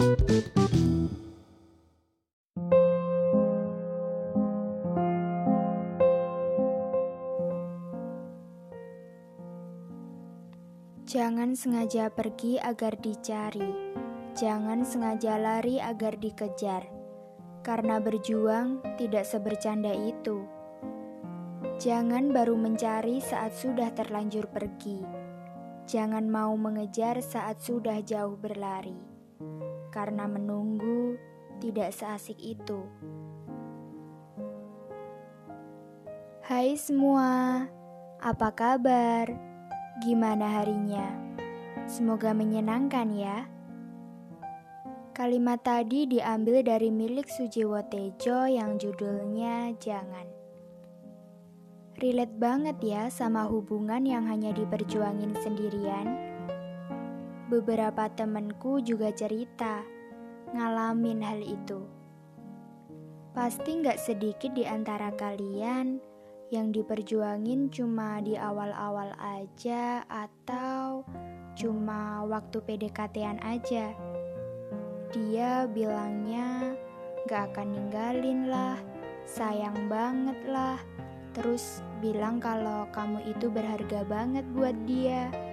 Jangan sengaja pergi agar dicari, jangan sengaja lari agar dikejar, karena berjuang tidak sebercanda itu. Jangan baru mencari saat sudah terlanjur pergi, jangan mau mengejar saat sudah jauh berlari, karena menunggu tidak seasik itu. Hai semua, apa kabar? Gimana harinya? Semoga menyenangkan ya. Kalimat tadi diambil dari milik Sujiwo Tejo yang judulnya Jangan. Relate banget ya sama hubungan yang hanya diperjuangin sendirian. Beberapa temenku juga cerita ngalamin hal itu. Pasti nggak sedikit di antara kalian yang diperjuangin cuma di awal-awal aja atau cuma waktu PDKT-an aja. Dia bilangnya gak akan ninggalin lah, sayang banget lah, terus bilang kalau kamu itu berharga banget buat dia.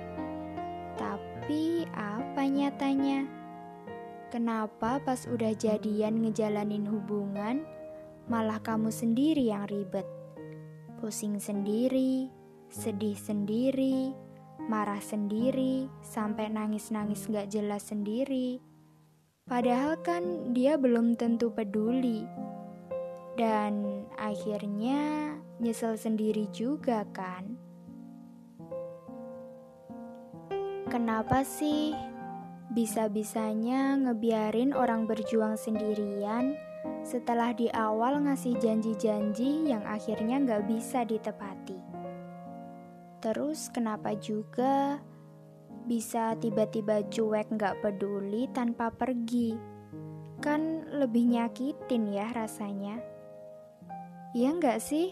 Tapi apa nyatanya? Kenapa pas udah jadian ngejalanin hubungan, malah kamu sendiri yang ribet? pusing sendiri, sedih sendiri, marah sendiri, sampai nangis-nangis gak jelas sendiri. Padahal kan dia belum tentu peduli. Dan akhirnya nyesel sendiri juga kan? Kenapa sih bisa-bisanya ngebiarin orang berjuang sendirian setelah di awal ngasih janji-janji yang akhirnya nggak bisa ditepati. Terus kenapa juga bisa tiba-tiba cuek nggak peduli tanpa pergi? Kan lebih nyakitin ya rasanya. Iya nggak sih?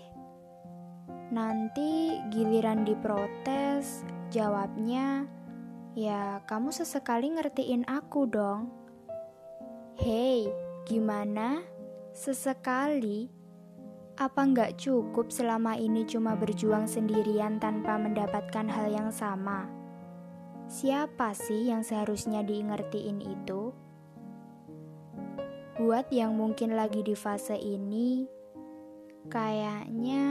Nanti giliran diprotes, jawabnya, ya kamu sesekali ngertiin aku dong. Hei, Gimana? Sesekali? Apa nggak cukup selama ini cuma berjuang sendirian tanpa mendapatkan hal yang sama? Siapa sih yang seharusnya diingertiin itu? Buat yang mungkin lagi di fase ini, kayaknya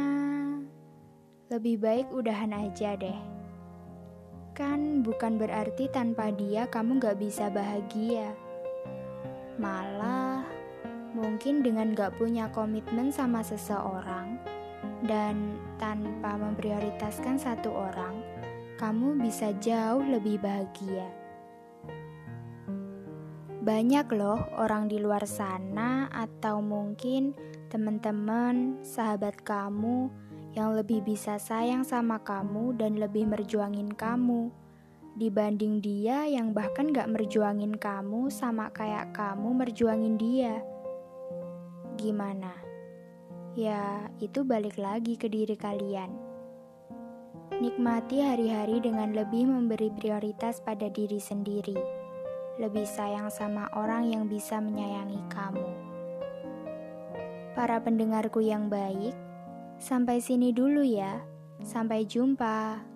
lebih baik udahan aja deh. Kan bukan berarti tanpa dia kamu gak bisa bahagia. Malah, mungkin dengan gak punya komitmen sama seseorang dan tanpa memprioritaskan satu orang, kamu bisa jauh lebih bahagia. Banyak loh orang di luar sana, atau mungkin teman-teman, sahabat kamu yang lebih bisa sayang sama kamu dan lebih merjuangin kamu dibanding dia yang bahkan gak merjuangin kamu sama kayak kamu merjuangin dia. Gimana? Ya, itu balik lagi ke diri kalian. Nikmati hari-hari dengan lebih memberi prioritas pada diri sendiri. Lebih sayang sama orang yang bisa menyayangi kamu. Para pendengarku yang baik, sampai sini dulu ya. Sampai jumpa.